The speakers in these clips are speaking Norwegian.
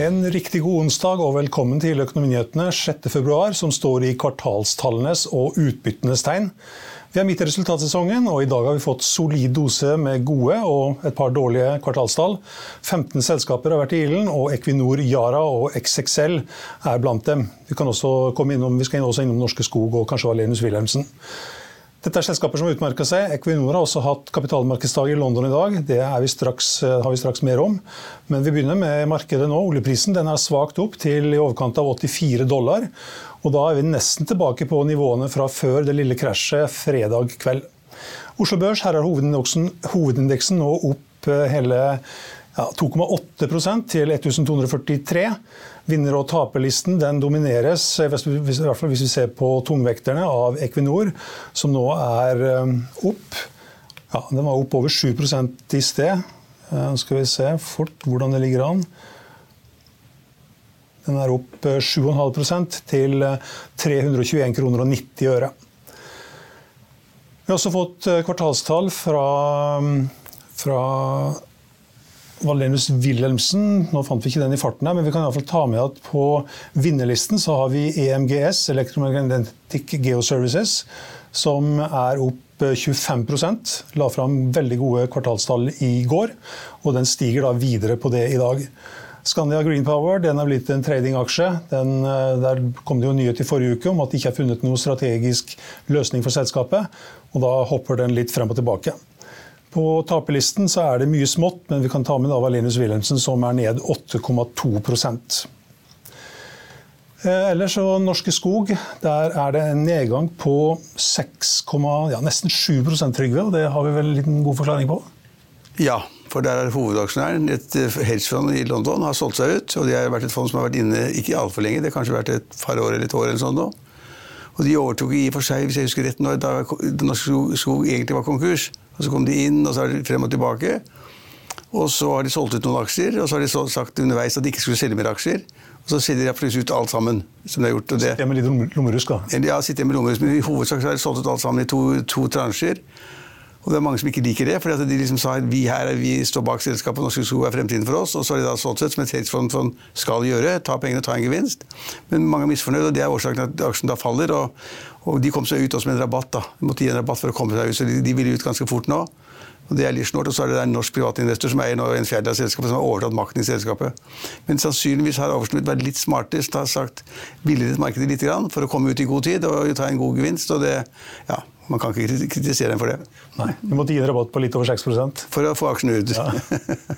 En riktig god onsdag og velkommen til Økonominyhetene 6.2, som står i kvartalstallenes og utbyttenes tegn. Vi er midt i resultatsesongen, og i dag har vi fått solid dose med gode og et par dårlige kvartalstall. 15 selskaper har vært i ilden, og Equinor, Yara og XXL er blant dem. Vi, kan også komme innom, vi skal også innom Norske Skog og kanskje Valenius Wilhelmsen. Dette er selskaper som har utmerka seg. Equinor har også hatt kapitalmarkedsdag i London i dag. Det vi straks, har vi straks mer om. Men vi begynner med markedet nå. Oljeprisen den er svakt opp til i overkant av 84 dollar. Og da er vi nesten tilbake på nivåene fra før det lille krasjet fredag kveld. Oslo Børs, her er hovedindeksen, hovedindeksen nå opp eh, hele ja, 2,8% til 1243. Vinner- og taperlisten den domineres, i hvert fall hvis vi ser på tungvekterne, av Equinor, som nå er um, opp. Ja, den var opp over 7 i sted. Nå skal vi se fort hvordan det ligger an. Den er opp 7,5% til 321 kroner og 90 øre. Vi har også fått kvartalstall fra, um, fra Valenius Wilhelmsen. Nå fant vi ikke den i farten her, men vi kan i hvert fall ta med at på vinnerlisten så har vi EMGS, Electromagnetic Geoservices, som er opp 25% La fram veldig gode kvartalstall i går, og den stiger da videre på det i dag. Scandia Green Power den er blitt en tradingaksje. Der kom det jo nyhet i forrige uke om at de ikke har funnet noen strategisk løsning for selskapet. og Da hopper den litt frem og tilbake. På taperlisten så er det mye smått, men vi kan ta med Valenius Wilhelmsen, som er ned 8,2 eh, Ellers så Norske Skog, der er det en nedgang på 6, ja, nesten 7 Trygve, og det har vi vel en liten god forklaring på? Ja, for der er hovedaksjonæren, et eh, hedgefond i London, har solgt seg ut. Og det har vært et fond som har vært inne ikke altfor lenge, det har kanskje vært et par år eller et år eller sånn nå. Og de overtok i og for seg, hvis jeg husker rett, når da Norske Skog egentlig var konkurs. Og så kom de inn, og så er de frem og tilbake. Og så har de solgt ut noen aksjer, og så har de sagt underveis at de ikke skulle selge mer aksjer. Og så selger de plutselig ut alt sammen. som de har gjort. det. Sitter med litt lommerusk, da? Ja, sitter med lommerusk, men i hovedsak har de solgt ut alt sammen i to, to transjer. Og det er mange som ikke liker det, for de liksom sa at vi her vi står bak selskapet, Norske Skog er fremtiden for oss. Og så har de da solgt sett, som et hedgefond skal gjøre, ta pengene og ta en gevinst. Men mange er misfornøyd, og det er årsaken til at aksjen da faller. Og, og, de kom seg ut også med en rabatt. da. De måtte gi en rabatt for å komme seg ut, så de, de ville ut ganske fort nå. Og det er litt snort, og så er det en norsk privatinvestor som eier nå en fjerdedel av selskapet, som har overtatt makten i selskapet. Men sannsynligvis har Oversnudd vært litt smartest, har sagt billigere markedet litt for å komme ut i god tid og ta en god gevinst. og det, ja, man kan ikke kritisere dem for det. Nei, Du måtte gi en rabatt på litt over 6% For å få aksjene ut. Ja.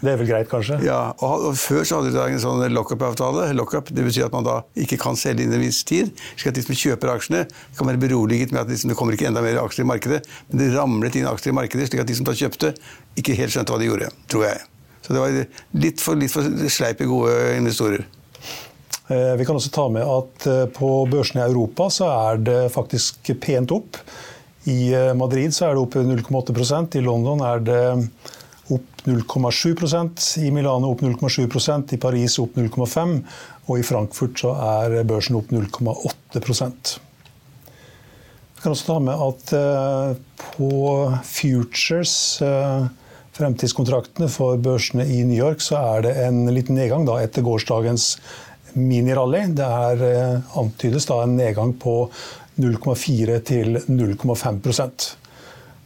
Det er vel greit, kanskje? Ja, og, og Før så hadde de en sånn lockup-avtale. Lock det betyr at man da ikke kan selge innen en viss tid. slik at de som kjøper aksjene, kan være beroliget med at liksom, det kommer ikke enda mer aksjer i markedet. Men det ramlet inn aksjer i markedet, slik at de som da kjøpte, ikke helt skjønte hva de gjorde. Tror jeg. Så det var litt for, litt for sleipe, gode investorer. Eh, vi kan også ta med at eh, på børsene i Europa så er det faktisk pent opp. I eh, Madrid så er det opp 0,8% I London er det opp 0,7% I Milano opp 0,7% i Paris opp 0,5 og i Frankfurt så er børsen opp 0,8 Vi kan også ta med at eh, på futures, eh, fremtidskontraktene for børsene i New York, så er det en liten nedgang da, etter gårsdagens minirally. Det er, antydes da en nedgang på 0,4 til 0,5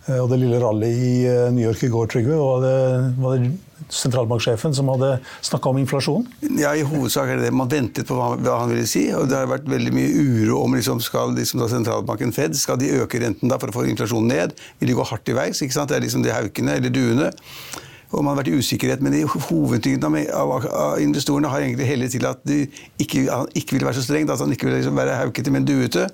eh, Og det lille rallyet i eh, New York i går, Trygve, var det, var det sentralbanksjefen som hadde snakka om inflasjon? Ja, i hovedsak er det det. Man ventet på hva, han ville si. Og det har vært veldig mye uro om liksom, skal liksom, da sentralbanken Fed skal de øke renten da for å få inflasjonen ned. Vil de gå hardt i verks? Det er liksom de haukene eller duene og man har vært i usikkerhet, men hovedtyngden av, av, investorene har egentlig hellet til at de ikke, han ikke ville være så streng, at han ikke ville liksom være haukete, men duete.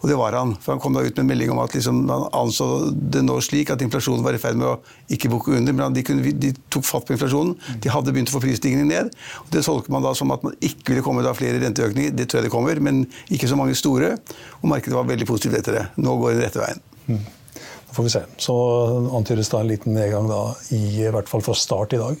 Og det var han. For han kom da ut med en melding om at liksom, han anså det nå slik at inflasjonen var i ferd med å ikke bukke under, men de, kunne, de, tok fatt på inflasjonen. De hadde begynt å få prisstigningen ned. Og det tolker man da som at man ikke ville komme da flere renteøkninger. Det tror jeg det kommer, men ikke så mange store. Og markedet var veldig positivt etter det. Nå går det rette veien. Mm får vi se. Så antydes da en liten nedgang da, i hvert fall fra start i dag.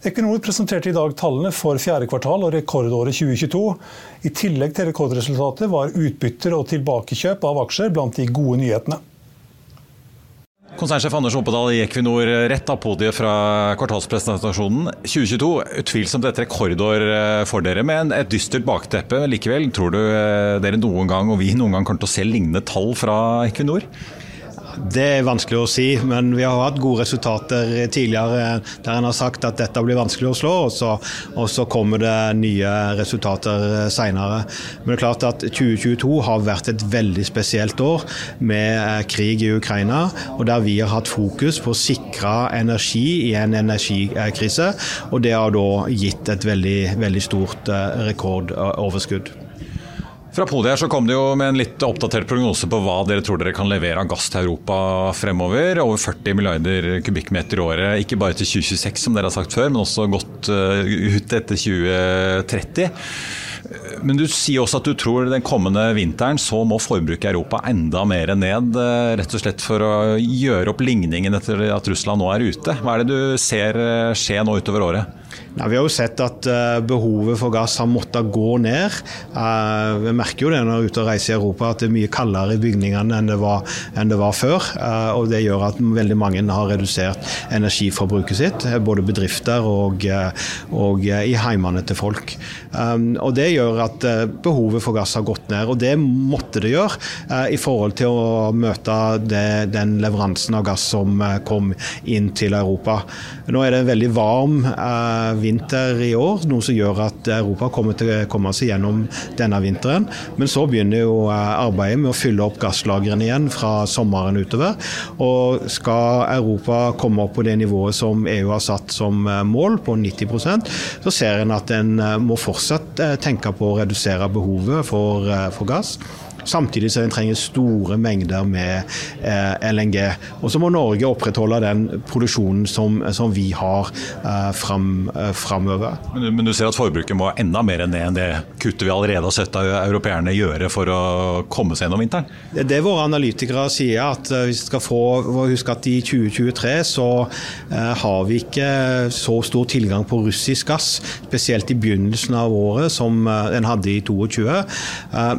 Equinor presenterte i dag tallene for fjerde kvartal og rekordåret 2022. I tillegg til rekordresultatet var utbytter og tilbakekjøp av aksjer blant de gode nyhetene. Konsernsjef Anders Oppedal i Equinor, rett av podiet fra kvartalspresentasjonen. 2022, utvilsomt et rekordår eh, for dere, med et dystert bakteppe. Likevel, tror du eh, dere noen gang, og vi noen gang, kommer til å se lignende tall fra Equinor? Det er vanskelig å si, men vi har hatt gode resultater tidligere der en har sagt at dette blir vanskelig å slå, og så, og så kommer det nye resultater seinere. Men det er klart at 2022 har vært et veldig spesielt år med eh, krig i Ukraina, og der vi har hatt fokus på å sikre energi i en energikrise. Og det har da gitt et veldig, veldig stort eh, rekordoverskudd. Fra podiet her så kom det jo med en litt oppdatert prognose på hva dere tror dere kan levere av gass til Europa fremover. Over 40 milliarder kubikkmeter i året, ikke bare til 2026 som dere har sagt før, men også godt eh, ut etter 2030. Men du sier også at du tror den kommende vinteren så må forbruket i Europa enda mer ned. Eh, rett og slett for å gjøre opp ligningen etter at Russland nå er ute. Hva er det du ser eh, skje nå utover året? Ja, vi har jo sett at uh, behovet for gass har måttet gå ned. Vi merker jo det når vi er ute og reiser i Europa, at det er mye kaldere i bygningene enn det var, enn det var før. Og Det gjør at veldig mange har redusert energiforbruket sitt, både bedrifter og, og i heimene til folk. Og Det gjør at behovet for gass har gått ned, og det måtte det gjøre i forhold til å møte det, den leveransen av gass som kom inn til Europa. Nå er det en veldig varm vinter i år, noe som gjør at Europa kommer til å komme seg gjennom denne vinteren. Men så begynner jo eh, arbeidet med å fylle opp gasslagrene igjen fra sommeren utover. Og skal Europa komme opp på det nivået som EU har satt som eh, mål, på 90% så ser en at en eh, må fortsatt tenke på å redusere behovet for, for gass. Samtidig som en trenger store mengder med eh, LNG. Og så må Norge opprettholde den produksjonen som, som vi har eh, fram, eh, framover. Men, men, du ser at forbruket må enda mer ned enn det kuttet vi allerede har sett europeerne gjøre for å komme seg gjennom vinteren? Det, det våre analytikere sier, at eh, hvis vi skal få Husk at i 2023 så eh, har vi ikke så stor tilgang på russisk gass, spesielt i begynnelsen av året som eh, en hadde i 2022.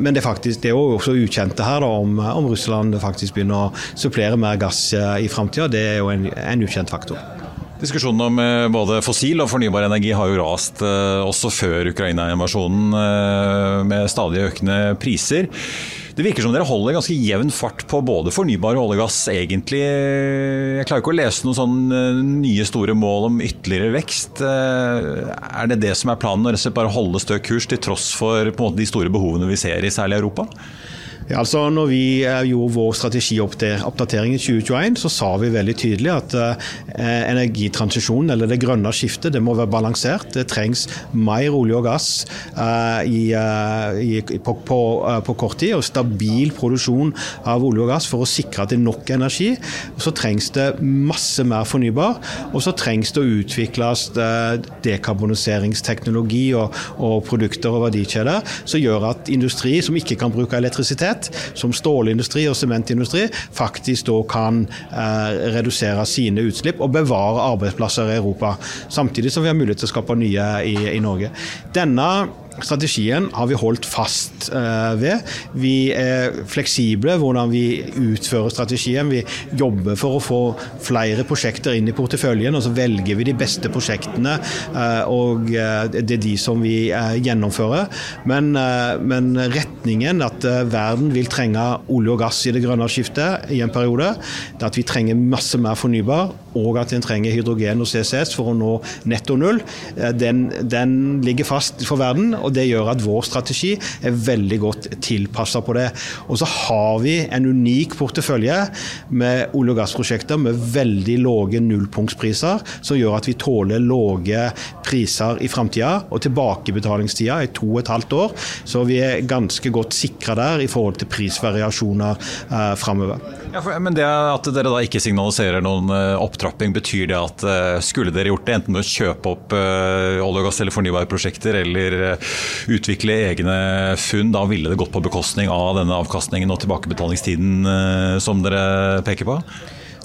men det er faktisk det er også ukjente her, da, om, om, Russland faktisk begynner å supplere mer gass eh, i framtida. Det er jo en, en ukjent faktor. Diskusjonen om eh, både fossil og fornybar energi har jo rast eh, også før Ukraina-invasjonen, med stadig økende priser. Det virker som dere holder ganske jevn fart på både fornybar og olje egentlig. Jeg klarer ikke å lese noen sånne nye store mål om ytterligere vekst. Er det det som er planen, å bare holde stø kurs til tross for måte, de store behovene vi ser i særlig Europa? Altså når vi eh, gjorde vår strategioppdatering i 2021, så sa vi veldig tydelig at eh, energitransisjonen, eller det grønne skiftet, det må være balansert. Det trengs mer olje og gass eh, i, eh, i, på, på, eh, på, kort tid, og stabil produksjon av olje og gass for å sikre at det er nok energi. Så trengs det masse mer fornybar, og så trengs det å utvikles eh, dekarboniseringsteknologi og, og produkter og verdikjeder som gjør at industri som ikke kan bruke elektrisitet, som stålindustri og sementindustri, faktisk da kan eh, redusere sine utslipp og bevare arbeidsplasser i Europa. Samtidig som vi har mulighet til å skape nye i, i Norge. Denne Strategien har vi holdt fast uh, ved. Vi er fleksible hvordan vi utfører strategien. Vi jobber for å få flere prosjekter inn i porteføljen, og så velger vi de beste prosjektene. Uh, og uh, det er de som vi gjennomfører. Men, men, retningen, at verden vil trenge olje og gass i det grønne skiftet i en periode, det at vi trenger masse mer fornybar, og at en trenger hydrogen og CCS for å nå netto null, den, den ligger fast for verden og Det gjør at vår strategi er veldig godt tilpassa på det. Og så har vi en unik portefølje med olje- og gassprosjekter med veldig lave nullpunktspriser, som gjør at vi tåler lave priser i framtida. Og tilbakebetalingstida er to og et halvt år, så vi er ganske godt sikra der i forhold til prisvariasjoner eh, framover. Ja, men det at dere da ikke signaliserer noen uh, opptrapping, betyr det at uh, skulle dere gjort det, enten med å kjøpe opp uh, olje og gass eller fornybare prosjekter, eller utvikle egne funn, da ville det gått på bekostning av denne avkastningen og tilbakebetalingstiden som dere peker på?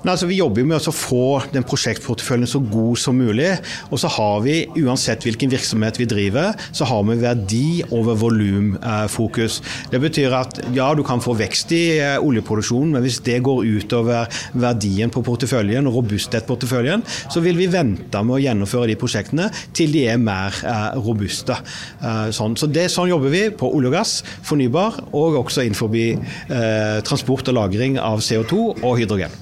Nei, altså, vi jobber med å få den prosjektporteføljen så god som mulig. Og så har vi, uansett hvilken virksomhet vi driver, så har vi verdi over volumfokus. Det betyr at ja, du kan få vekst i eh, oljeproduksjonen, men hvis det går utover verdien på porteføljen og robusthet porteføljen, så vil vi vente med å gjennomføre de prosjektene til de er mer eh, robuste. Eh, sånn. Så det, sånn jobber vi på olje og gass, fornybar, og også innenfor transport og lagring av CO2 og hydrogen.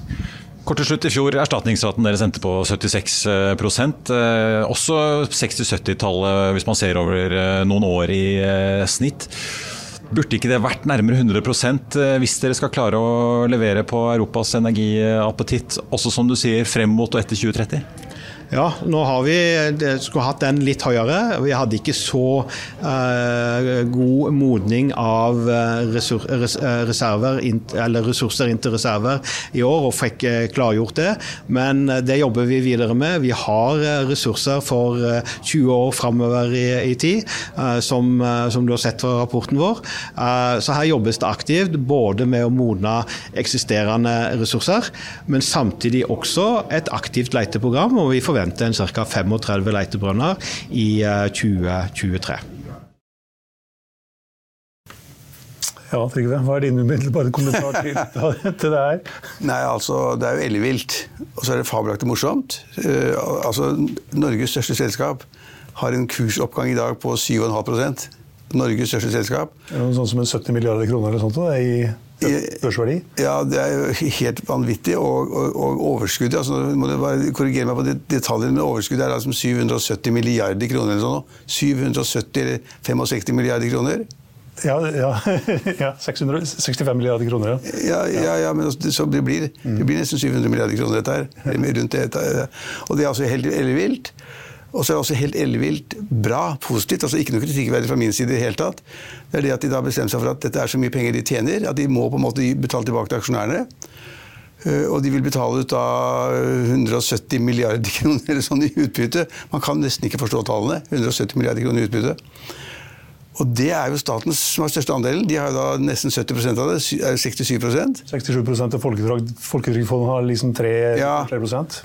Kort til slutt, I fjor erstatningsraten deres endte på 76 eh, Også 60-70-tallet, hvis man ser over eh, noen år i eh, snitt. Burde ikke det vært nærmere 100% hvis dere skal klare å levere på Europas energiappetitt, også som du sier, frem mot og etter 2030? Ja, nå har vi skulle hatt den litt høyere. Vi hadde ikke så eh, god modning av eh, resur, res, eh, reserver, eller ressurser inn til reserver i år, og fikk uh, klargjort det. Men det jobber vi videre med. Vi har ressurser for 20 år framover i, i, tid, som, som, du har sett fra rapporten vår. så her jobbes det aktivt, både med å modne eksisterende ressurser, men samtidig også et aktivt leteprogram. og vi får forventer en ca. 35 leitebrønner i 2023. Eh, ja, Trygve, hva er din umiddelbare kommentar til, til, det her? Nei, altså, Det er jo ellevilt. Og så er det fabelaktig morsomt. Uh, altså, Norges største selskap har en kursoppgang i dag på 7,5% Norges største selskap. Er det noe sånt som en 70 milliarder kroner eller sånt? Da, i børsverdi? Ja, det er jo helt vanvittig. Og, og, og overskuddet altså, må du bare korrigere meg på detaljene, men overskuddet er altså 770 milliarder kroner eller sånn. 770 eller 65 milliarder kroner. Ja, ja, ja 665 milliarder kroner, ja. Ja, ja, ja men altså, så det blir, det blir nesten 700 milliarder kroner, dette her. Rundt det, og det er altså helt ellevilt. Og så er det også helt ellevilt bra, positivt, altså ikke noe kritikkverdig fra min side i det hele tatt. Det er det at de da bestemmer seg for at dette er så mye penger de tjener, at de må på en måte betale tilbake til aksjonærene. Eh, og de vil betale ut da 170 milliarder kroner eller sånn i utbytte. Man kan nesten ikke forstå tallene. 170 milliarder kroner i utbytte. Og det er jo staten som har største andelen. De har jo da nesten 70% av det. er 67% 67% av Folketrygdfondet har liksom 3, ja, 3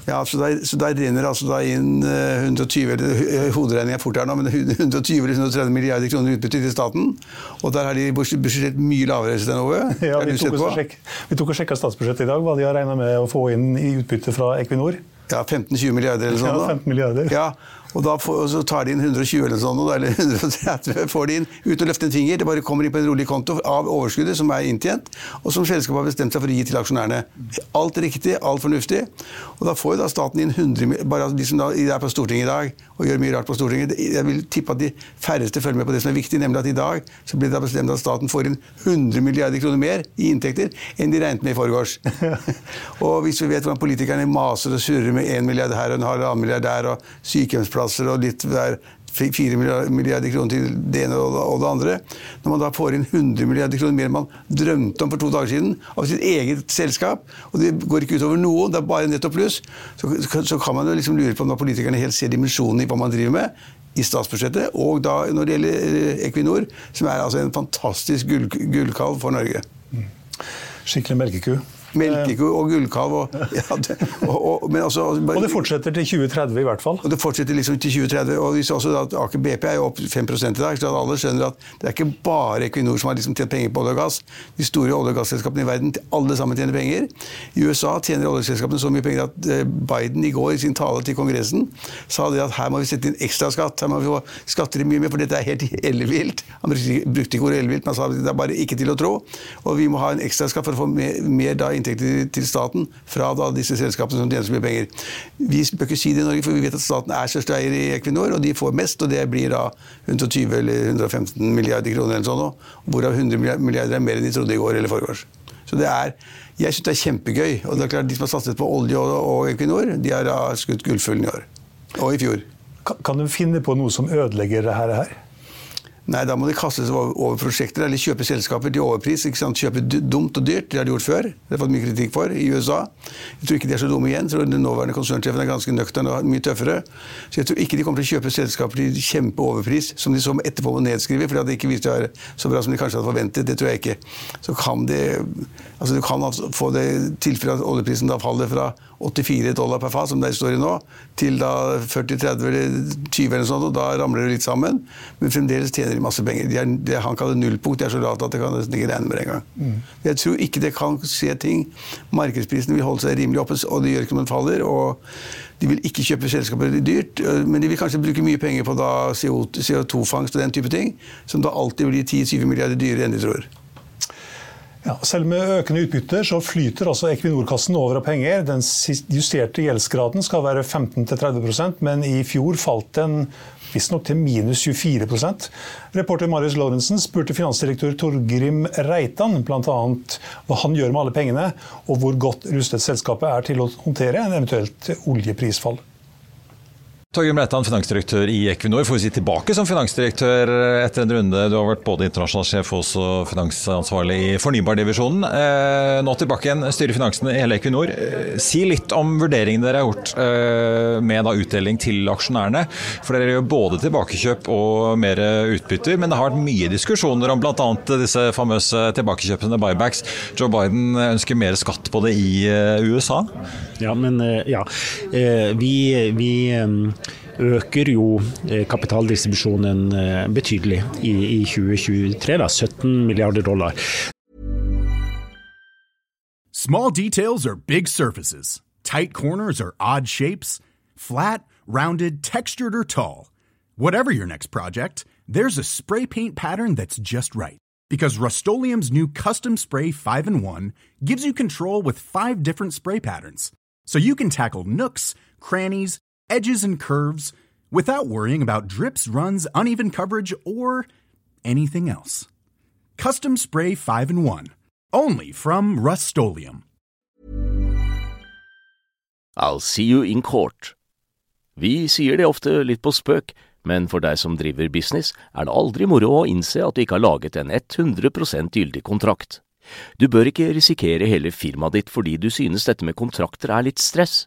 Ja, så der, så der renner altså da inn 120 eller eh, hoderegninga er fort her nå, men 120 eller 130 milliarder kroner utbytte til staten. Og der har de budsjettert mye lavere, Ove. Ja, vi tok, sjek, vi tok og sjekka statsbudsjettet i dag, hva de har regna med å få inn i utbytte fra Equinor. Ja, 15-20 milliarder eller sånn. Ja, 15 milliarder. Ja, Og, da får, og så tar de inn 120 eller sånn, eller 130 får de inn uten å løfte en finger. Det bare kommer inn på en rolig konto av overskuddet som er inntjent, og som selskapet har bestemt seg for å gi til aksjonærene. Alt riktig, alt fornuftig. Og da får jo da staten inn 100 Bare de som da er på Stortinget i dag og gjør mye rart på Stortinget. Jeg vil tippe at de færreste følger med på det som er viktig, nemlig at i dag så blir det da bestemt at staten får inn 100 milliarder kroner mer i inntekter enn de regnet med i forgårs. og hvis vi vet hvordan politikerne maser og surrer med 1 milliard her og en halv milliard der, og sykehjemsplasser og litt der 4 milliarder kroner til det ene og det andre. Når man da får inn 100 milliarder kroner mer enn man drømte om for to dager siden, av sitt eget selskap, og det går ikke utover noen, det er bare netto pluss, så, så, kan man jo liksom lure på om politikerne helt ser dimensjonen i hva man driver med i statsbudsjettet, og da når det gjelder eh, Equinor, som er altså en fantastisk gull, gullkalv for Norge. Mm. Skikkelig melkeku. Melkeku og gullkalv. Og, ja, det, og, og, altså, bare, og, det fortsetter til 2030 i hvert fall? Og det fortsetter liksom til 2030. og vi ser også at Aker BP er jo opp 5 i dag. så alle skjønner at det er ikke bare Equinor som har liksom tjent penger på olje og gass. De store olje- og gasselskapene i verden, alle sammen tjener penger. I USA tjener oljeselskapene så mye penger at eh, Biden i går i sin tale til Kongressen sa det at her må vi sette inn ekstra skatt. Her må vi få skatter mye mer, for dette er helt ellevilt. Han brukte ikke ordet ellevilt, men han sa det er bare ikke til å tro. Og vi må ha en ekstra skatt for å få mer, mer da inntekter til staten fra da, disse selskapene som tjener så mye penger. Vi bør ikke si det i Norge, for vi vet at staten er største eier i Equinor, og de får mest, og det blir da 120 eller 115 milliarder kroner eller sånn, hvorav 100 milliarder er mer enn de trodde i går eller forgårs. Så det er, jeg syns det er kjempegøy. Og det er klart, de som har satset på olje og, og Equinor, de har da skutt gullfuglen i år. Og i fjor. Kan, kan du finne på noe som ødelegger det her? Nei, da må de kaste seg over, prosjekter eller kjøpe selskaper til overpris. ikke sant? Kjøpe dumt og dyrt. Det har de gjort før. Det har fått mye kritikk for i USA. Jeg tror ikke de er så dumme igjen. Jeg tror Den nåværende konsernsjefen er ganske nøktern og mye tøffere. Så jeg tror ikke de kommer til å kjøpe selskaper til kjempeoverpris, som de så etterpå må nedskrive fordi det ikke viste seg så bra som de kanskje hadde forventet. Det tror jeg ikke. Så kan de Altså, du kan altså få det tilfellet at oljeprisen da faller fra 84 dollar per fat, som det står i nå, til da 40-30 eller 20 eller sånt, og da ramler det litt sammen. Men fremdeles tjener de masse penger. De er, det han kaller nullpunkt, det er så lave at det kan nesten ikke regne med det engang. Mm. Jeg tror ikke det kan skje ting. Markedsprisene vil holde seg rimelig oppe, og det gjør ikke om den faller. og de vil ikke kjøpe selskaper dyrt, men de vil kanskje bruke mye penger på CO2-fangst og den type ting, som da alltid blir 10-20 milliarder dyrere enn de tror. Ja, selv med økende utbytter så flyter altså Equinor-kassen over av penger. Den justerte gjeldsgraden skal være 15-30% men i fjor falt den visstnok til minus 24% Reporter Marius Lorentzen spurte finansdirektør Torgrim Reitan bl.a. hva han gjør med alle pengene, og hvor godt rustet selskapet er til å håndtere en eventuelt oljeprisfall. Torgrim Reitan, finansdirektør i Equinor. Får vi si tilbake som finansdirektør etter en runde. Du har vært både internasjonal sjef og også finansansvarlig i fornybardivisjonen. Eh, nå tilbake igjen, styrer finansene i hele Equinor. Eh, si litt om vurderingene dere har gjort eh, med da utdeling til aksjonærene. For dere gjør både tilbakekjøp og mer utbytter, men det har vært mye diskusjoner om bl.a. disse famøse tilbakekjøpene, buybacks. Joe Biden ønsker mer skatt på det i USA? Ja, men ja. Vi, vi øker jo eh, kapitaldistribusjonen eh, betydelig i, i 2023, da, 17 milliarder dollar. Small details are big surfaces. Tight corners are odd shapes. Flat, rounded, textured or tall. Whatever your next project, there's a spray paint pattern that's just right. Because Rust-Oleum's new Custom Spray 5 in 1 gives you control with five different spray patterns. So you can tackle nooks, crannies, edges, and curves without worrying about drips, runs, uneven coverage, or anything else. Custom Spray 5 and 1. Only from Rust -Oleum. I'll see you in court. Vi sier det ofte litt på spøk, men for deg som driver business, er det aldri moro å innse at du ikke har laget en 100% gyldig kontrakt. Du bør ikke risikere hele firmaet ditt fordi du synes dette med kontrakter er litt stress.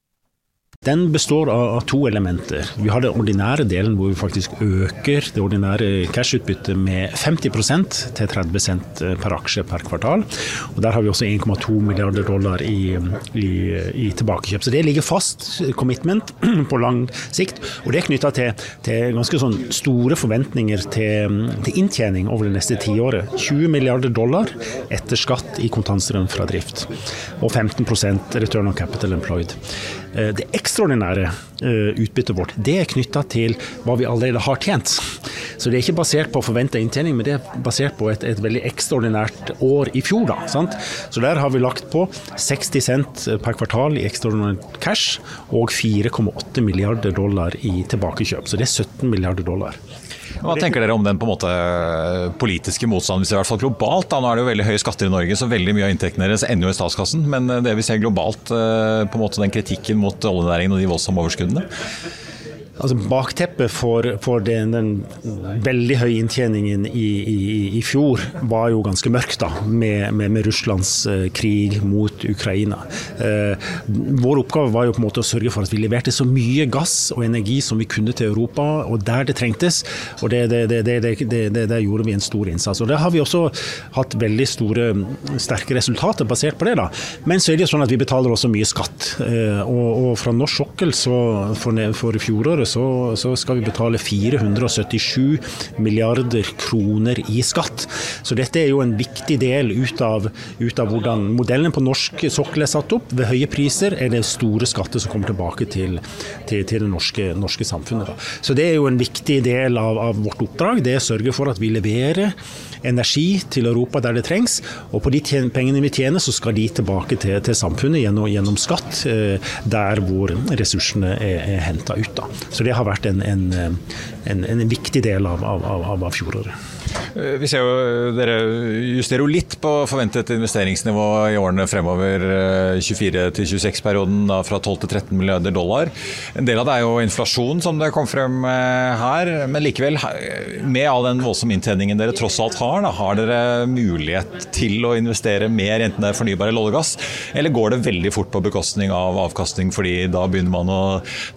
Den består av to elementer. Vi har den ordinære delen hvor vi faktisk øker det ordinære cash-utbyttet med 50% til 30 cent per aksje per kvartal. Og Der har vi også 1,2 milliarder dollar i, i, i, tilbakekjøp. Så det ligger fast, commitment, på lang sikt. Og det er knytta til, til, ganske sånn store forventninger til, til inntjening over det neste tiåret. 20 milliarder dollar etter skatt i kontantstrøm fra drift. Og 15% return on capital employed. Det det ekstraordinære eh, utbyttet vårt det er knytta til hva vi allerede har tjent. Så det er ikke basert på forventa inntjening, men det er basert på et, et veldig ekstraordinært år i fjor. Da, sant? Så der har vi lagt på 60 cent per kvartal i ekstraordinært cash og 4,8 milliarder dollar i tilbakekjøp. Så det er 17 milliarder dollar. Hva tenker dere om den på en måte politiske motstanden, i hvert fall globalt? Da? Nå er det jo veldig høye skatter i Norge, så veldig mye av inntektene deres ender jo i statskassen. Men det vi ser globalt, eh, på en måte den kritikken mot oljenæringen og de voldsomme overskuddene? Altså Bakteppet for, for den, den, veldig høye inntjeningen i, i, i, fjor var jo ganske mørkt, da, med, med, med Russlands uh, krig mot Ukraina. Eh, vår oppgave var jo på en måte å sørge for at vi leverte så mye gass og energi som vi kunne til Europa, og der det trengtes. Og det, det, det, det gjorde vi en stor innsats. Og Der har vi også hatt veldig store, sterke resultater basert på det. da. Men så er det jo sånn at vi betaler også mye skatt. Eh, og, og, fra norsk sokkel så for, for fjoråret så, så, skal vi betale 477 milliarder kroner i skatt. Så dette er jo en viktig del ut av, ut av hvordan modellen på norsk sokkel er satt opp. Ved høye priser er det store skatter som kommer tilbake til, til, til det norske, norske samfunnet. Da. Så det er jo en viktig del av, av vårt oppdrag. Det er å sørge for at vi leverer energi til Europa der det trengs. Og på de pengene vi tjener, så skal de tilbake til, til samfunnet gjennom, gjennom skatt, eh, der hvor ressursene er, er henta ut. Da. Så det har vært en, en, en, en viktig del av, av, av, av fjoråret. Eh, vi ser jo Dere justerer jo litt på forventet investeringsnivå i årene fremover. 24-26-perioden eh, fra 12 til 13 milliarder dollar. En del av det er jo inflasjon, som det kom frem eh, her. Men likevel, med all den voldsomme inntjeningen dere tross alt har, da, har dere mulighet til å investere mer, enten det er fornybar eller olje? Eller går det veldig fort på bekostning av avkastning, fordi da begynner man å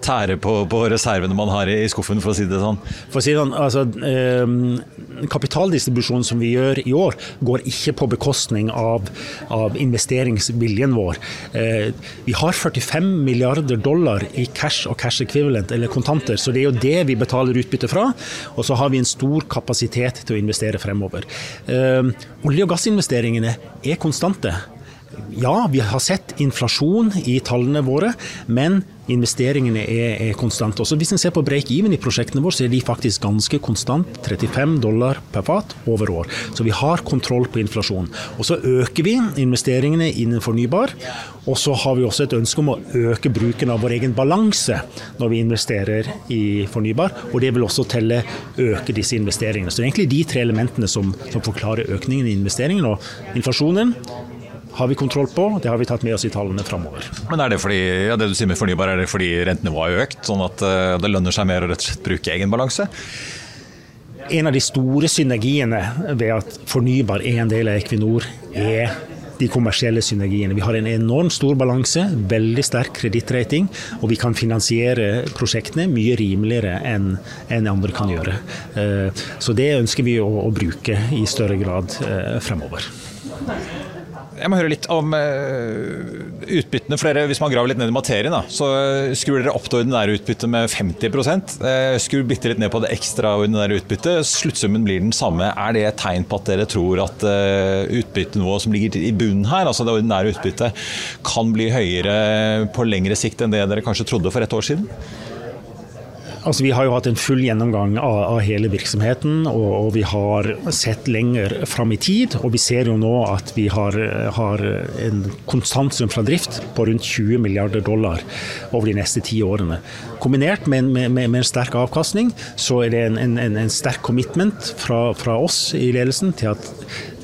tære på, på reservene man har i skuffen, for å si det sånn? For å si det sånn, altså, eh, kapitaldistribusjonen som vi gjør i år, går ikke på bekostning av, av investeringsviljen vår. Eh, vi har 45 milliarder dollar i cash og cash equivalent, eller kontanter, så det er jo det vi betaler utbytte fra. Og så har vi en stor kapasitet til å investere fremover. Eh, olje- og gassinvesteringene er konstante. Ja, vi har sett inflasjon i tallene våre, men investeringene er, er konstante. Også hvis en ser på break-even i prosjektene våre, så er de faktisk ganske konstant. 35 dollar per fat over år. Så vi har kontroll på inflasjon. Og så øker vi investeringene innen fornybar. Og så har vi også et ønske om å øke bruken av vår egen balanse når vi investerer i fornybar. Og det vil også telle øke disse investeringene. Så det er egentlig de tre elementene som, som forklarer økningen i investeringene. Og inflasjonen har vi kontroll på. Det har vi tatt med oss i tallene framover. Men er det fordi, ja, det du sier med fornybar, er det fordi rentenivået har økt, sånn at uh, det lønner seg mer å rett og slett bruke egen balanse? En av de store synergiene ved at fornybar er en del av Equinor, er de kommersielle synergiene. Vi har en enormt stor balanse, veldig sterk kredittrating, og vi kan finansiere prosjektene mye rimeligere enn en andre kan gjøre. Eh, så det ønsker vi å, å bruke i større grad eh, fremover. Jeg må høre litt om uh, utbyttene. for dere, Hvis man graver litt ned i materien, da, så skrur dere opp det ordinære utbyttet med 50 uh, Skrur bitte litt ned på det ekstraordinære utbyttet. Sluttsummen blir den samme. Er det et tegn på at dere tror at utbyttenivået som ligger i bunnen her, altså det ordinære utbyttet, kan bli høyere på lengre sikt enn det dere kanskje trodde for et år siden? Altså, vi har jo hatt en full gjennomgang av, av hele virksomheten, og, og, vi har sett lenger fram i tid. Og vi ser jo nå at vi har, har en konstantsum fra drift på rundt 20 milliarder dollar over de neste ti årene. Kombinert med, med, med, en sterk avkastning, så er det en, en, en sterk commitment fra, fra oss i ledelsen til at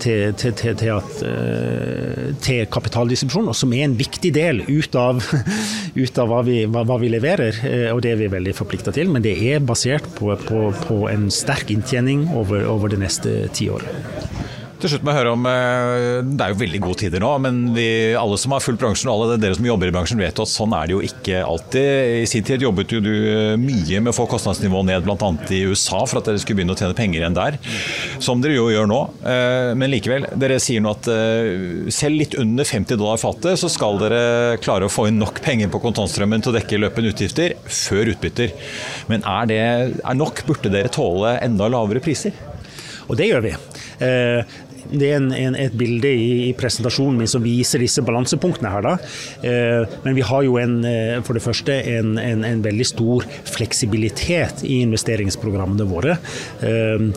til, til, til, til, at, eh, til kapitaldistribusjon, som er en viktig del ut av, ut av hva, vi, hva, hva, vi, leverer. Eh, og det er vi veldig forplikta til. Men det er basert på, på, på en sterk inntjening over, over det neste tiåret. Til slutt må jeg høre om, eh, Det er jo veldig gode tider nå, men vi, alle som har fulgt bransjen, og alle dere som jobber i bransjen, vet at sånn er det jo ikke alltid. I sin tid jobbet jo du eh, mye med å få kostnadsnivået ned, bl.a. i USA, for at dere skulle begynne å tjene penger igjen der. Som dere jo gjør nå. Eh, men likevel, dere sier nå at selv litt under 50 dollar fatet, så skal dere klare å få inn nok penger på kontantstrømmen til å dekke løpende utgifter før utbytter. Men er det er nok? Burde dere tåle enda lavere priser? Og det gjør vi. Det er en, en, et bilde i, i, presentasjonen min som viser disse balansepunktene her. Eh, men vi har jo en, eh, for det første en veldig stor fleksibilitet i investeringsprogrammene våre. Eh,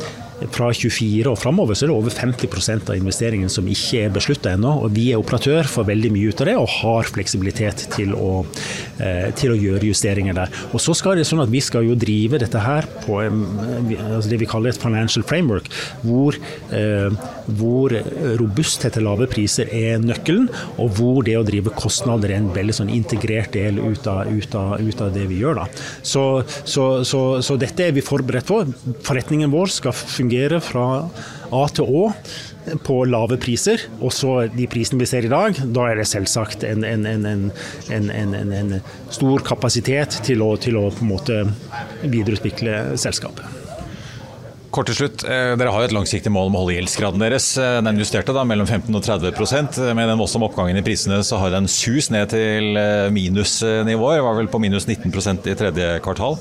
fra 24 og framover så er det over 50% av investeringen som ikke er beslutta ennå. Og vi er operatør for veldig mye ut av det og har fleksibilitet til å, eh, til å gjøre justeringer der. Og så skal det sånn at vi skal jo drive dette her på altså det vi kaller et financial framework, hvor, eh, hvor robusthet til lave priser er nøkkelen, og hvor det å drive kostnader er en veldig sånn integrert del ut av, ut av, ut av det vi gjør. Da. Så, så, så, så dette er vi forberedt på. Forretningen vår skal fungere fungere fra A til Å på lave priser. Og så de prisene vi ser i dag, da er det selvsagt en, en, en, en stor kapasitet til å, til å, på en måte videreutvikle selskapet. Kort til slutt, eh, Dere har jo et langsiktig mål om å holde gjeldsgraden deres. Eh, den justerte da mellom 15 og 30% Med den voldsomme oppgangen i prisene så har den sus ned til eh, minusnivåer. Var vel på minus 19% i tredje kvartal.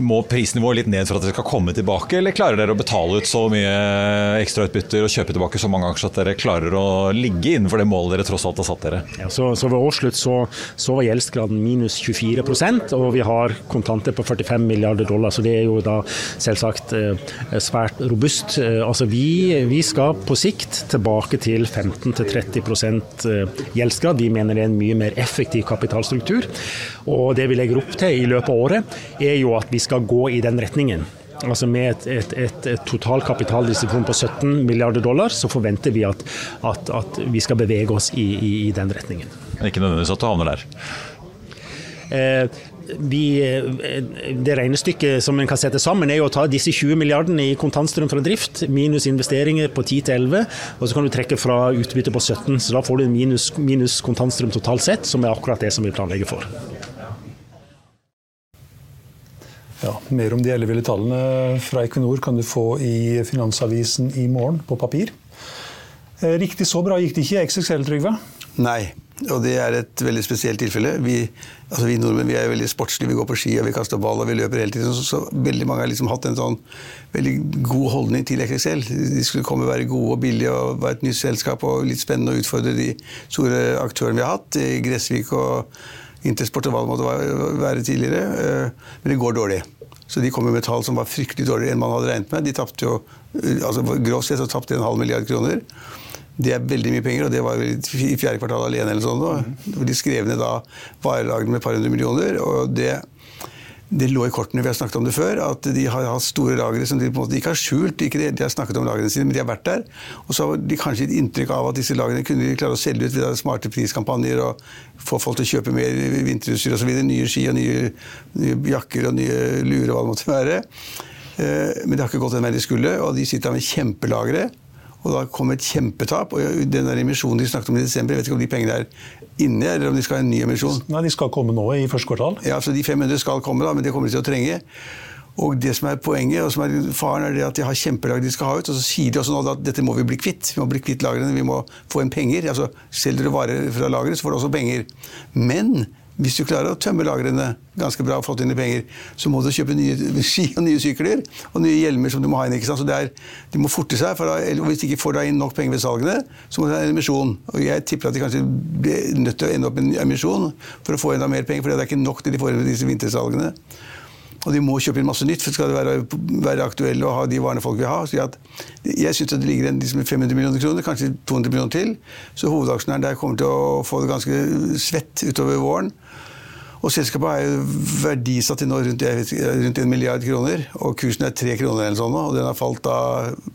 Må prisnivået litt ned for at dere skal komme tilbake, eller klarer dere å betale ut så mye ekstrautbytter og kjøpe tilbake så mange aksjer at dere klarer å ligge innenfor det målet dere tross alt har satt dere? Ja, så, så Ved årsslutt så, så, var gjeldsgraden minus 24% og vi har kontanter på 45 milliarder dollar, så det er jo da selvsagt eh, svært robust. Eh, altså vi, vi skal på sikt tilbake til 15-30 eh, gjeldsgrad. Vi mener det er en mye mer effektiv kapitalstruktur. Og det vi legger opp til i løpet av året, er jo at vi skal gå i den retningen. Altså Med et, et, et, et total kapitaldisiplin på 17 milliarder dollar, så forventer vi at, at, at vi skal bevege oss i, i, i den retningen. Men ikke nødvendigvis at du havner der? Eh, vi, eh, det regnestykket som en kan sette sammen, er jo å ta disse 20 milliardene i kontantstrøm fra drift, minus investeringer på 10-11, og så kan du trekke fra utbytte på 17. Så da får du minus, minus kontantstrøm totalt sett, som er akkurat det som vi planlegger for. Ja, Mer om de elleville tallene fra Equinor kan du få i Finansavisen i morgen på papir. Eh, riktig så bra gikk det ikke i XXL, Trygve? Nei, og det er et veldig spesielt tilfelle. Vi, altså vi nordmenn vi er veldig sportslige, vi går på ski og vi kaster ball og vi løper hele tiden. Så, så veldig mange har liksom hatt en sånn veldig god holdning til XXL. De skulle komme og være gode og billige og være et nytt selskap og litt spennende å utfordre de store aktørene vi har hatt. i Gressvik og Intersport og hva det måtte være tidligere. Eh, men det går dårlig. Så de kommer med tall som var fryktelig dårligere enn man hadde regnet med. De tapte jo, altså Grovt sett så tapte de en halv milliard kroner. Det er veldig mye penger, og det var i fjerde kvartal alene. eller sånn. Mm. De skrev ned da varelagene med et par hundre millioner. og det det lå i kortene, vi har snakket om det før, at de har hatt store lagre som de på en måte ikke har skjult. Ikke de, de har snakket om lagrene sine, men de har vært der. Og så har de kanskje gitt inntrykk av at disse lagrene kunne de klare å selge ut ved smarte priskampanjer og få folk til å kjøpe mer vinterutstyr osv. Nye ski og nye, nye, jakker og nye lurer og hva det måtte være. Eh, men det har ikke gått den veien de skulle, og de sitter med kjempelagre. Og da kom et kjempetap. og Den der emisjonen de snakket om i desember, jeg vet ikke om de pengene er inne, eller om de skal ha en ny emisjon. Nei, De skal komme nå i første kvartal. Ja, så De 500 skal komme, da, men det kommer de til å trenge. Og det som er Poenget og som er faren er det at de har kjempelag de skal ha ut. og Så sier de også nå at dette må vi bli kvitt. Vi må bli kvitt lagrene, vi må få inn penger. altså Selger du varer fra lageret, så får du også penger. Men hvis du klarer å tømme lagrene ganske bra og fått inn penger, så må du kjøpe nye ski og nye sykler og nye hjelmer som du må ha inn. ikke sant? Så er, De må forte seg, for da, hvis de ikke får inn nok penger ved salgene, så må de ha en emisjon. Og Jeg tipper at de kanskje blir nødt til å ende opp med en emisjon for å få enda mer penger, for det er ikke nok til de får inn med disse vintersalgene. Og de må kjøpe inn masse nytt for skal det være, være aktuelle og ha de varene folk vil ha. Så at, jeg syns det ligger en liksom 500 millioner kroner, kanskje 200 millioner til. Så hovedaksjonæren der kommer til å få det ganske svett utover våren. Og selskapet er jo verdisatt til nå rundt, rundt en milliard kroner, og kursen er tre kroner eller sånn, og den har falt da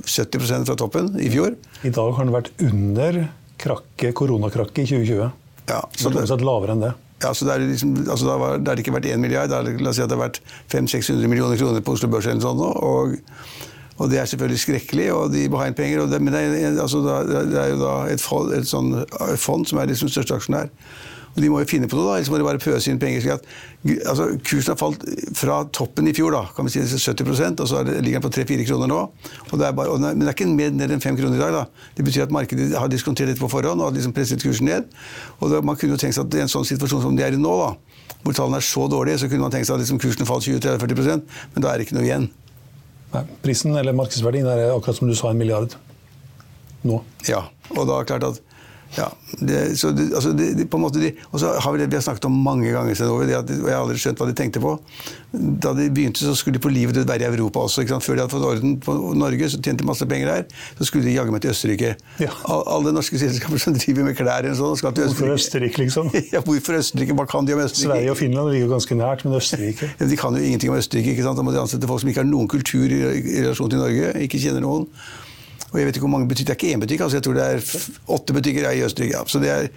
70% fra toppen i fjor. I dag har den vært under krakket, koronakrakket i 2020. Ja, så det er lavere enn det. Ja, så det er liksom, altså da, var, det ikke vært 1 milliard, da, la oss si at det har vært 500-600 millioner kroner på Oslo Børs eller sånn nå. Og, og, det er selvfølgelig skrekkelig, og de må ha inn penger. Det, men det er, altså, det er, jo da et, fond, et sånn fond som er liksom største aksjonær. Og de må jo finne på noe, da, ellers må de bare pøse inn penger. at altså, Kursen har falt fra toppen i fjor, da, kan vi si 70% og så ligger den på 3-4 kroner nå. Og det er bare, og, men det er ikke mer ned enn 5 kroner i dag. da. Det betyr at markedet har diskontert litt på forhånd og har liksom presset kursen ned. Og da, Man kunne jo tenkt seg at i en sånn situasjon som de er i nå, da, hvor tallene er så dårlige, så kunne man tenkt seg at liksom kursen falt 20-30-40% men da er det ikke noe igjen. Nei, Prisen eller markedsverdien er akkurat som du sa, en milliard nå. Ja, og da er det klart at ja, det, så det, altså det, det, på en måte de, og så har Vi det vi har snakket om mange ganger, Senover, at, og jeg har aldri skjønt hva de tenkte på. Da de begynte, så skulle de på livet være i Europa også. Før de hadde fått orden på Norge, så tjente de masse penger der. Så skulle de jaggu meg til Østerrike. Ja. Alle norske selskaper som driver med klær eller sånn, skal til Østerrike. Hvorfor Østerrike, liksom? ja, hvorfor Østerrike? Hva kan de om Østerrike? Sverige og Finland ligger ganske nært, men Østerrike ja, De kan jo ingenting om Østerrike. ikke sant? Da må de ansette folk som ikke har noen kultur i, i relasjon til Norge, ikke kjenner noen. Og jeg vet ikke hvor mange butikker, Det er ikke én butikk, altså jeg tror det er åtte butikker i Østerrike. Så det er,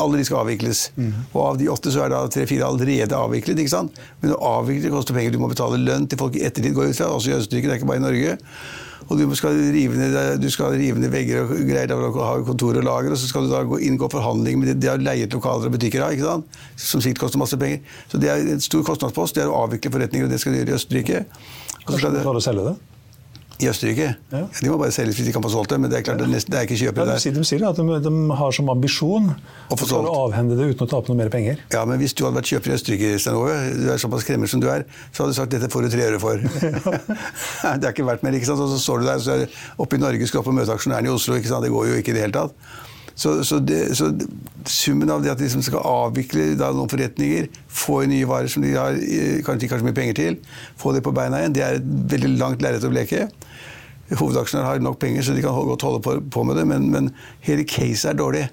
alle de skal avvikles. Mm. Og av de åtte så er da tre-fire allerede avviklet. ikke sant? Men å avvikle koster penger. Du må betale lønn til folk i ettertid, går ut fra. Også i Østerrike, det er ikke bare i Norge. Og du skal rive ned, du skal rive ned vegger og greier der ha kontor og lager, og så skal du da gå inngå forhandlinger med det de har leiet lokaler og butikker av, ikke sant? som sikkert koster masse penger. Så det er en stor kostnadspost. Det er å avvikle forretninger, og det skal du gjøre i Østerrike. Kanskje de klarer å selge det? I Østerrike? Ja. De må bare selge hvis de kan få solgt det. Men det er klart, det er, ikke kjøpere ja, de, sier at de, de, har som ambisjon å få å avhende det uten å tape noe mer penger. Ja, men hvis du hadde vært kjøper i Østerrike, Stenove, du er såpass kremmer som du er, så hadde du sagt dette får du tre øre for. det er ikke verdt mer. ikke sant? Og så står du der, så er oppe i Norge skal opp og møte aksjonærene i Oslo. ikke sant? Det går jo ikke i det hele tatt. Så, så, det, så, summen av det at de liksom skal avvikle noen forretninger, få nye varer som de har eh, kanskje ikke har så mye penger til, få det på beina igjen, det er et veldig langt lerret å bleke. Hovedaksjonæren har nok penger, så de kan godt holde på, på med det, men, men hele caset er dårlig.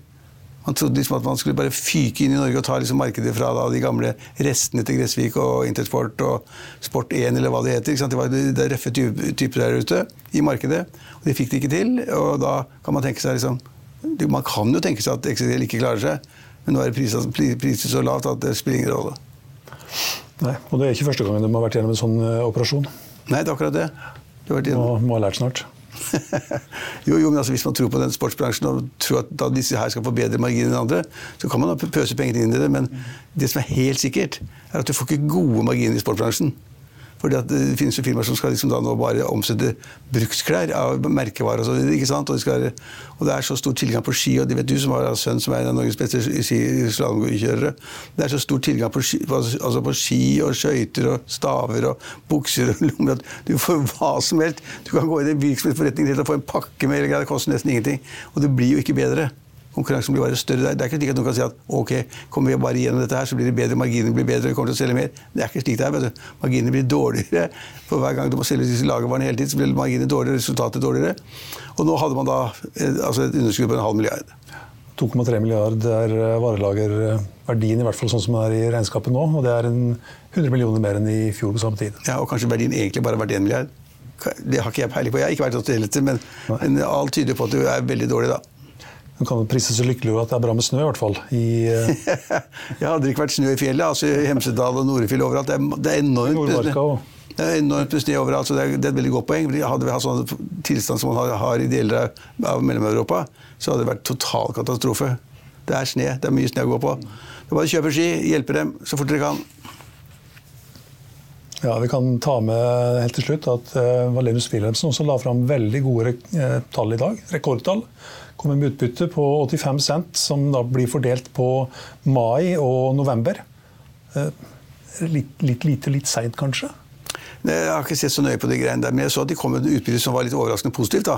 Man trodde liksom at man skulle bare fyke inn i Norge og ta liksom markedet fra da, de gamle restene til Gressvik og Intersport og Sport1 eller hva det heter. Det var de det røffe typer der ute i markedet. og Det fikk de ikke til. og Da kan man tenke seg liksom Man kan jo tenke seg at XXL ikke klarer seg, men nå er priset, priset så lavt at det spiller ingen rolle. Nei, og det er ikke første gangen de har vært gjennom en sånn uh, operasjon. Nei, det er akkurat det. Må, må ha lært snart. jo, jo, men altså, Hvis man tror på den sportsbransjen og tror at disse her skal få bedre marginer enn andre, så kan man da pøse penger inn i det. Men det som er helt sikkert, er at du får ikke gode marginer i sportsbransjen. Fordi at Det finnes jo firmaer som skal liksom da nå bare omsette bruksklær av merkevarer. Og, så, ikke sant? Og, de skal, og, det er så stor tilgang på ski, og det vet du som har en sønn som er en av Norges beste slalåmkjørere. Det er så stor tilgang på ski, altså på ski og skøyter og staver og bukser og lommer at du får hva som helst. Du kan gå inn i en virksomhetsforretning og få en pakke med det koster nesten ingenting. Og det blir jo ikke bedre konkurransen blir bare større der. Det er ikke slik at noen kan si at ok, kommer vi bare gjennom dette her, så blir det bedre, marginene blir bedre, vi kommer til å selge mer. Det er ikke slik det er. vet du. Marginene blir dårligere. For hver gang du må selge disse lagervarene hele tiden, så blir marginene dårligere, resultatet dårligere. Og nå hadde man da altså et underskudd på en halv milliard. 2,3 milliard er eh, varelagerverdien, i hvert fall sånn som det er i regnskapet nå. Og det er en 100 millioner mer enn i fjor på samme tid. Ja, Og kanskje verdien egentlig bare har vært 1 milliard. Det har ikke jeg peiling på. Jeg har ikke vært hos det, men, men alt tyder på at det er veldig dårlig da. Du kan prise så lykkelig at det er bra med snø, i hvert fall. I, uh... jeg hadde ikke vært snø i fjellet. altså I Hemsedal og Norefjell overalt. Det er, det er enormt det er enormt med snø overalt, så det er, det er, et veldig godt poeng. Hadde vi hatt sånn tilstand som man har, i deler av Mellom-Europa, så hadde det vært total katastrofe. Det er snø. Det er mye snø å gå på. Det er bare å kjøpe ski, hjelpe dem så fort dere kan. Ja, Vi kan ta med helt til slutt at uh, Valerius Wilhelmsen også la fram veldig gode tall i dag. Rekordtall kommer med utbytte på 85 cent, som da blir fordelt på mai og november. Eh, litt, litt lite, litt seint, kanskje? Jeg har ikke sett så nøye på de greiene der, men jeg så at de kom med et utbytte som var litt overraskende positivt. da.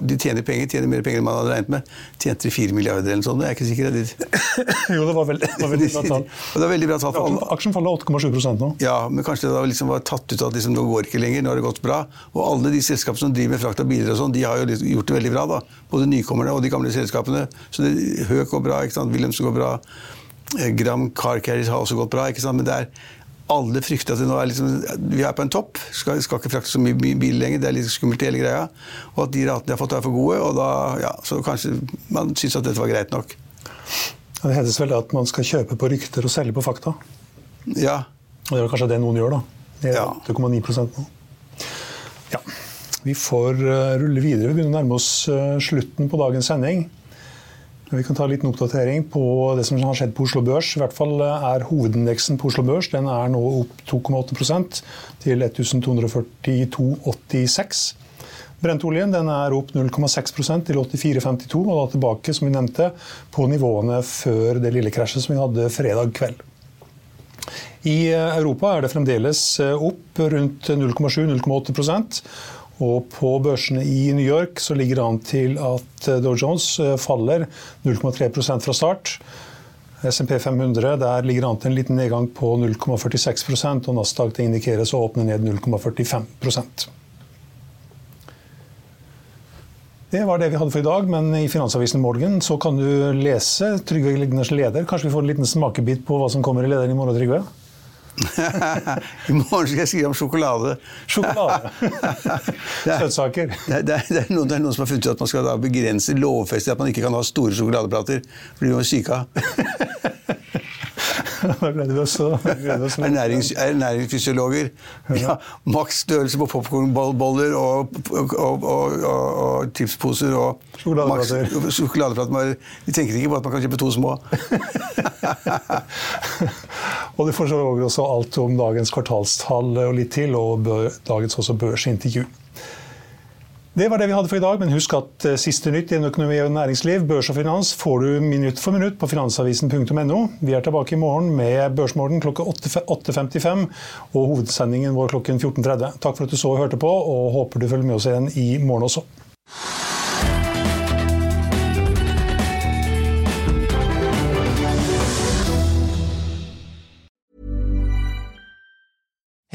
De tjener penger, tjener mer penger enn man hadde regnet med. Tjente de fire milliarder eller noe sånt? Jeg er ikke sikker. Det. jo, det var veldig, det var veldig bra tall. det var veldig bra tall for alle. Aksjen faller 8,7 nå. Ja, men kanskje det da liksom var tatt ut at liksom, det går ikke lenger, nå har det gått bra. Og alle de selskapene som driver med frakt av biler og sånn, de har jo gjort det veldig bra. da. Både nykommerne og de gamle selskapene. Så det, Høk går bra, ikke sant? Wilhelmsen går bra. Eh, Gram Car Carriers har også gått bra. ikke sant? Men det er alle frykter at er liksom, vi er på en topp. Skal, skal ikke frakte så mye bil lenger. Det er litt skummelt hele greia. Og at de ratene de har fått, er for gode. og da, ja, Så kanskje man syns at dette var greit nok. Det hetes vel at man skal kjøpe på rykter og selge på fakta? Ja. Og det er kanskje det noen gjør, da. Det er Ja. 8,9 nå. Ja. Vi får eh, rulle videre. Vi begynner å nærme oss eh, slutten på dagens sending. Vi kan ta en liten oppdatering på det som har skjedd på Oslo Børs. I hvert fall eh, er Hovedindeksen på Oslo Børs den er nå opp 2,8% til 1242,86. Brentoljen den er opp 0,6% til 84,52, og da tilbake som vi nevnte, på nivåene før det lille krasjet som vi hadde fredag kveld. I eh, Europa er det fremdeles eh, opp rundt 0,7-0,8 og på børsene i New York så ligger det an til at eh, Dow Jones eh, faller 0,3% fra start. SMP 500 der ligger an til en liten nedgang på 0,46% og Nasdaq det indikeres å åpne ned 0,45% Det var det vi hadde for i dag, men i Finansavisen i morgen så kan du lese Trygve Ligners leder. Kanskje vi får en liten smakebit på hva som kommer i lederen i morgen, Trygve? I morgen skal jeg skrive om sjokolade. Sjokolade. Søtsaker. Det, det, det, er noen, det er noen som har funnet ut at man skal begrense lovfeste at man ikke kan ha store sjokoladeplater. Blir man syk av. Da gleder vi oss. Ernærings, ernæringsfysiologer. Ja, maks størrelse på popkornboller og, og, og, og, chipsposer og Sjokoladeplater. maks- De tenker ikke på at man kan kjøpe to små. Og du forstår også alt om dagens kvartalstall og litt til, og dagens også børsintervju. Det var det vi hadde for i dag, men husk at eh, siste nytt innen økonomi og næringsliv, børs og finans, får du minutt for minutt på finansavisen.no. Vi er tilbake i morgen med Børsmorgen klokka 8.55 og hovedsendingen vår klokken 14.30. Takk for at du så og hørte på, og håper du følger med oss igjen i morgen også.